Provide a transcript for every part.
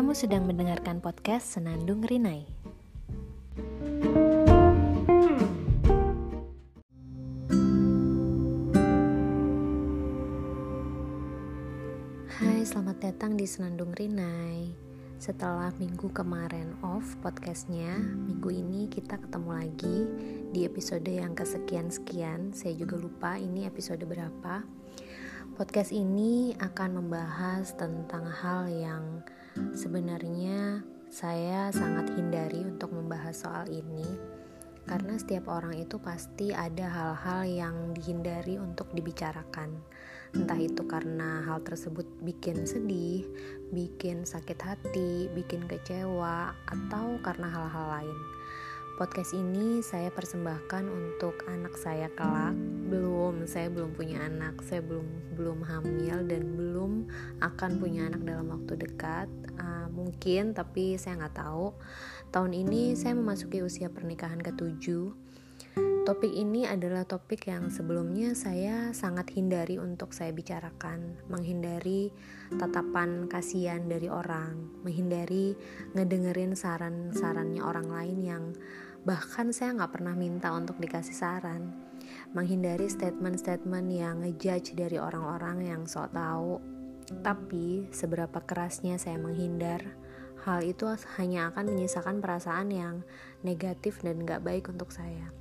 Kamu sedang mendengarkan podcast Senandung Rinai. Hai, selamat datang di Senandung Rinai. Setelah minggu kemarin off podcastnya, minggu ini kita ketemu lagi di episode yang kesekian-sekian. Saya juga lupa ini episode berapa. Podcast ini akan membahas tentang hal yang sebenarnya saya sangat hindari untuk membahas soal ini karena setiap orang itu pasti ada hal-hal yang dihindari untuk dibicarakan. Entah itu karena hal tersebut bikin sedih, bikin sakit hati, bikin kecewa, atau karena hal-hal lain. Podcast ini saya persembahkan untuk anak saya kelak. Belum, saya belum punya anak, saya belum belum hamil dan belum akan punya anak dalam waktu dekat. Uh, mungkin, tapi saya nggak tahu. Tahun ini saya memasuki usia pernikahan ketujuh. Topik ini adalah topik yang sebelumnya saya sangat hindari untuk saya bicarakan, menghindari tatapan kasihan dari orang, menghindari ngedengerin saran-sarannya orang lain yang Bahkan saya nggak pernah minta untuk dikasih saran. Menghindari statement-statement yang ngejudge dari orang-orang yang sok tahu. Tapi seberapa kerasnya saya menghindar, hal itu hanya akan menyisakan perasaan yang negatif dan gak baik untuk saya.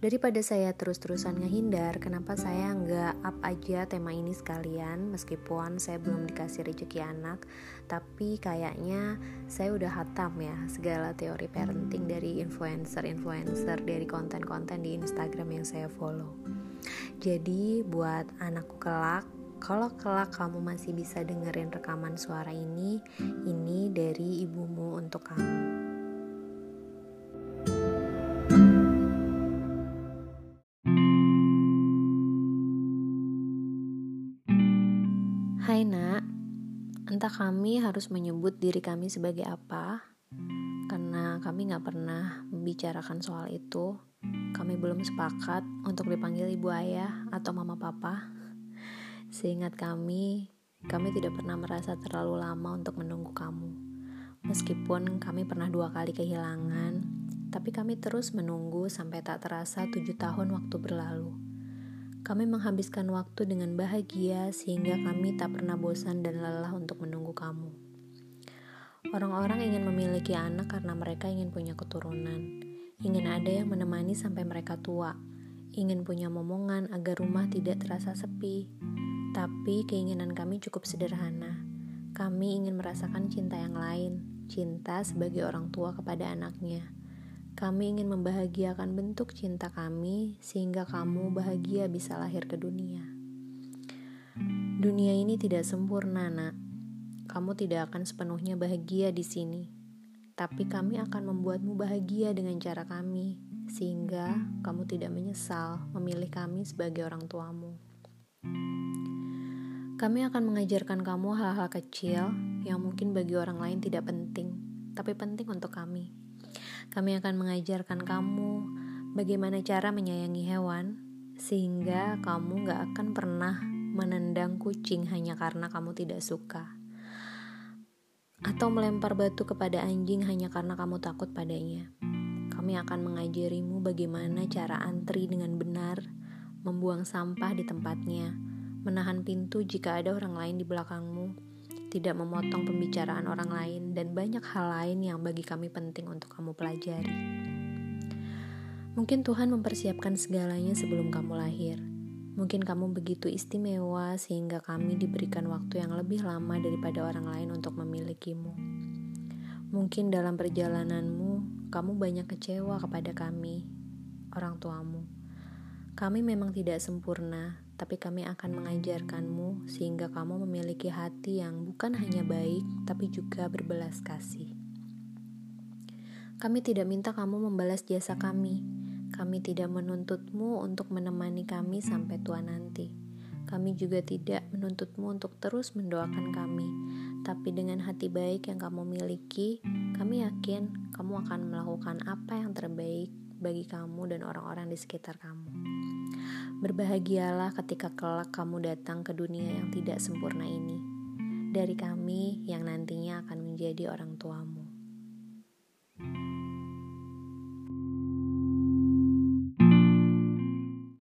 Daripada saya terus-terusan ngehindar, kenapa saya nggak up aja tema ini sekalian meskipun saya belum dikasih rezeki anak, tapi kayaknya saya udah hatam ya segala teori parenting dari influencer-influencer dari konten-konten di Instagram yang saya follow. Jadi buat anakku kelak, kalau kelak kamu masih bisa dengerin rekaman suara ini, ini dari ibumu untuk kamu. Hai nak, entah kami harus menyebut diri kami sebagai apa, karena kami gak pernah membicarakan soal itu. Kami belum sepakat untuk dipanggil ibu ayah atau mama papa. Seingat kami, kami tidak pernah merasa terlalu lama untuk menunggu kamu. Meskipun kami pernah dua kali kehilangan, tapi kami terus menunggu sampai tak terasa tujuh tahun waktu berlalu. Kami menghabiskan waktu dengan bahagia sehingga kami tak pernah bosan dan lelah untuk menunggu kamu. Orang-orang ingin memiliki anak karena mereka ingin punya keturunan, ingin ada yang menemani sampai mereka tua, ingin punya momongan agar rumah tidak terasa sepi. Tapi keinginan kami cukup sederhana. Kami ingin merasakan cinta yang lain, cinta sebagai orang tua kepada anaknya kami ingin membahagiakan bentuk cinta kami sehingga kamu bahagia bisa lahir ke dunia. Dunia ini tidak sempurna, Nak. Kamu tidak akan sepenuhnya bahagia di sini. Tapi kami akan membuatmu bahagia dengan cara kami, sehingga kamu tidak menyesal memilih kami sebagai orang tuamu. Kami akan mengajarkan kamu hal-hal kecil yang mungkin bagi orang lain tidak penting, tapi penting untuk kami. Kami akan mengajarkan kamu bagaimana cara menyayangi hewan, sehingga kamu gak akan pernah menendang kucing hanya karena kamu tidak suka, atau melempar batu kepada anjing hanya karena kamu takut padanya. Kami akan mengajarimu bagaimana cara antri dengan benar, membuang sampah di tempatnya, menahan pintu jika ada orang lain di belakangmu tidak memotong pembicaraan orang lain, dan banyak hal lain yang bagi kami penting untuk kamu pelajari. Mungkin Tuhan mempersiapkan segalanya sebelum kamu lahir. Mungkin kamu begitu istimewa sehingga kami diberikan waktu yang lebih lama daripada orang lain untuk memilikimu. Mungkin dalam perjalananmu, kamu banyak kecewa kepada kami, orang tuamu. Kami memang tidak sempurna, tapi kami akan mengajarkanmu sehingga kamu memiliki hati yang bukan hanya baik, tapi juga berbelas kasih. Kami tidak minta kamu membalas jasa kami. Kami tidak menuntutmu untuk menemani kami sampai tua nanti. Kami juga tidak menuntutmu untuk terus mendoakan kami, tapi dengan hati baik yang kamu miliki, kami yakin kamu akan melakukan apa yang terbaik bagi kamu dan orang-orang di sekitar kamu. Berbahagialah ketika kelak kamu datang ke dunia yang tidak sempurna ini. dari kami yang nantinya akan menjadi orang tuamu.